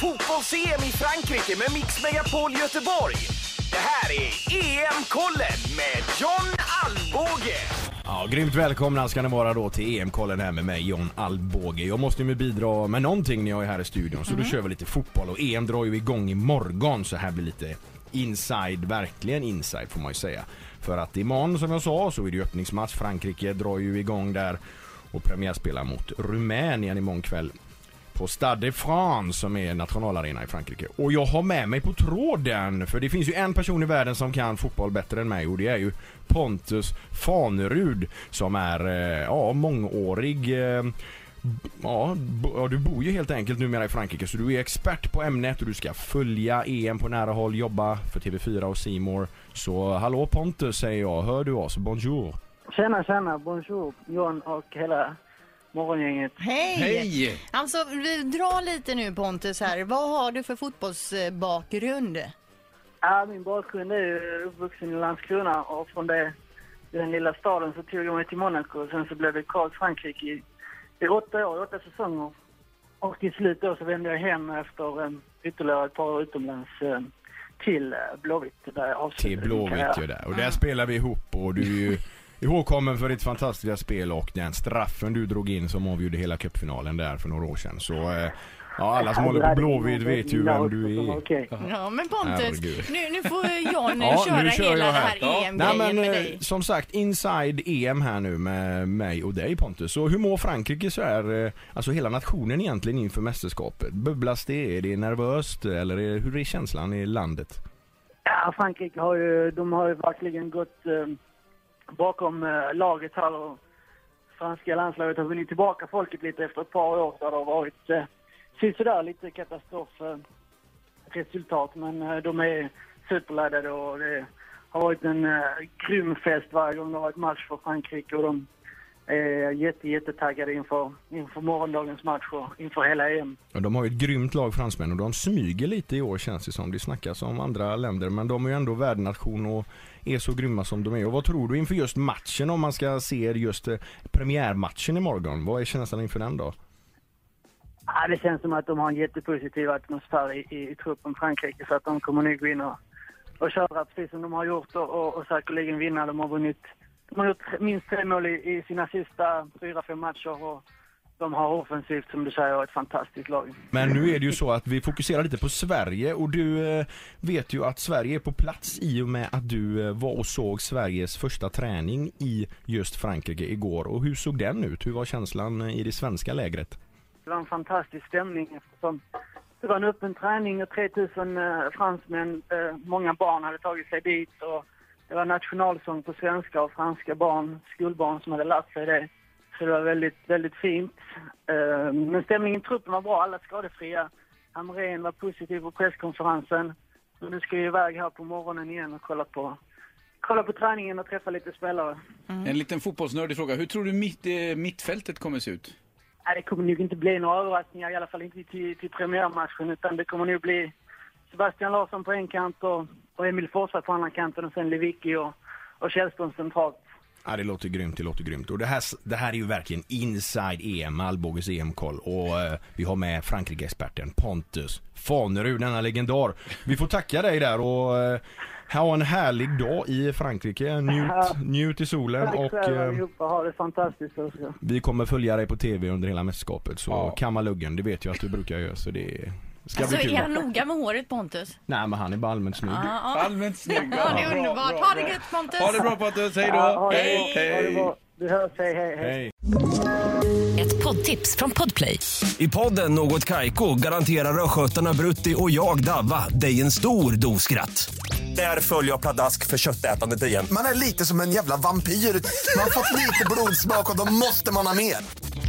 fotbolls-EM i Frankrike med Mix Megapol Göteborg. Det här är EM-kollen med John Alvbåge. Ja, grymt välkomna ska ni vara då till EM-kollen här med mig John Alvbåge. Jag måste ju bidra med någonting när jag är här i studion så då kör vi lite fotboll och EM drar ju igång imorgon så här blir lite inside, verkligen inside får man ju säga. För att imorgon som jag sa så är det ju öppningsmatch. Frankrike drar ju igång där och premiärspelar mot Rumänien imorgon kväll på Stade de France som är nationalarena i Frankrike. Och jag har med mig på tråden, för det finns ju en person i världen som kan fotboll bättre än mig och det är ju Pontus Fanerud som är, eh, ja, mångårig eh, Ja, du bor ju helt enkelt numera i Frankrike så du är expert på ämnet och du ska följa EM på nära håll, jobba för TV4 och C More. Så hallå Pontus säger jag, hör du oss? Bonjour! Tjena, tjena, bonjour, John och hela morgongänget. Hej! Hej! Alltså, vi drar lite nu Pontus här. Vad har du för fotbollsbakgrund? Ja, min bakgrund är uppvuxen i Landskrona och från det, den lilla staden så tog jag mig till Monaco. Sen så blev det i Frankrike i, i åtta år, åtta säsonger. Och till slut då så vände jag hem efter um, ytterligare ett par år utomlands um, till uh, Blåvitt där jag avslutade Till Blåvitt ju där. Och där spelar vi ihop och du är ju ihågkommen för ditt fantastiska spel och den straffen du drog in som avgjorde hela cupfinalen där för några år sedan. Så eh, ja, alla som håller på Blåvitt vet ju vem du är. Ja, men Pontus, nu, nu får John Ja, köra nu kör hela jag det här. här Nej EM-grejen med eh, dig. som sagt inside EM här nu med mig och dig Pontus. Så hur mår Frankrike så här, eh, alltså hela nationen egentligen inför mästerskapet? Bubblas det? Är det nervöst? Eller är, hur är känslan i landet? Ja, Frankrike har ju, de har ju verkligen gått eh, bakom eh, laget här och franska landslaget har vunnit tillbaka folket lite efter ett par år där det har varit eh, sådär lite katastrofresultat. eh, men eh, de är superladdade och det har varit en eh, grym fest varje gång det har varit match för Frankrike och de är jätte, jättetaggade inför, inför morgondagens match och inför hela EM. Ja, de har ju ett grymt lag fransmän och de smyger lite i år känns det som. Det snackas om andra länder men de är ju ändå värdnation och är så grymma som de är. Och vad tror du inför just matchen om man ska se just eh, premiärmatchen imorgon? Vad är känslan inför den då? Ja, det känns som att de har en jättepositiv atmosfär i, i, i truppen Frankrike så att de kommer nog gå in och, och köra precis som de har gjort och, och, och säkerligen vinna. De har vunnit, de har gjort minst tre mål i, i sina sista fyra, fem matcher och de har offensivt som du säger ett fantastiskt lag. Men nu är det ju så att vi fokuserar lite på Sverige och du eh, vet ju att Sverige är på plats i och med att du eh, var och såg Sveriges första träning i just Frankrike igår. Och hur såg den ut? Hur var känslan eh, i det svenska lägret? Det var en fantastisk stämning eftersom det var en öppen träning och 3000 eh, fransmän, många barn hade tagit sig dit och det var nationalsång på svenska och franska barn, skolbarn som hade lärt sig det. Så det var väldigt, väldigt fint. Eh, men stämningen i truppen var bra, alla skadefria. Hamrén var positiv på presskonferensen. Så nu ska jag iväg här på morgonen igen och kolla på, kolla på träningen och träffa lite spelare. En liten fotbollsnördig fråga. Hur tror du mitt, eh, mittfältet kommer se ut? Nej, det kommer nog inte bli några överraskningar, i alla fall inte till, till premiärmatchen, utan det kommer nog bli Sebastian Larsson på en kant och, och Emil Forsberg på andra kanten och sen Lewicki och, och Källström centralt. Ja, det låter grymt, det låter grymt. Och det här, det här är ju verkligen inside EM, Alvbåges EM-koll. Och eh, vi har med Frankrike-experten Pontus Fanerud, denna legendar. Vi får tacka dig där och eh, ha en härlig dag i Frankrike. Njut, njut i solen Tack och eh, ha det fantastiskt också. vi kommer följa dig på TV under hela mästerskapet. Så Ja. kamma luggen, det vet jag att du brukar göra. Så det ska Alltså, bli kul. är han noga med håret Pontus? Nej, men han är bara allmänt snygg. Ja, ja. Allmänt snygg. Ja, det är Bra, underbart. bra, Ha det gött Pontus! Ha det bra Pontus, hej då! Ja, hej, hej! Vi hörs, hej, hej, hej. Hej. Ett poddtips från Podplay. I podden Något Kaiko garanterar östgötarna Brutti och jag, Davva, dig en stor dos skratt. Där följer jag pladask för köttätandet igen. Man är lite som en jävla vampyr. Man har fått lite blodsmak och då måste man ha mer.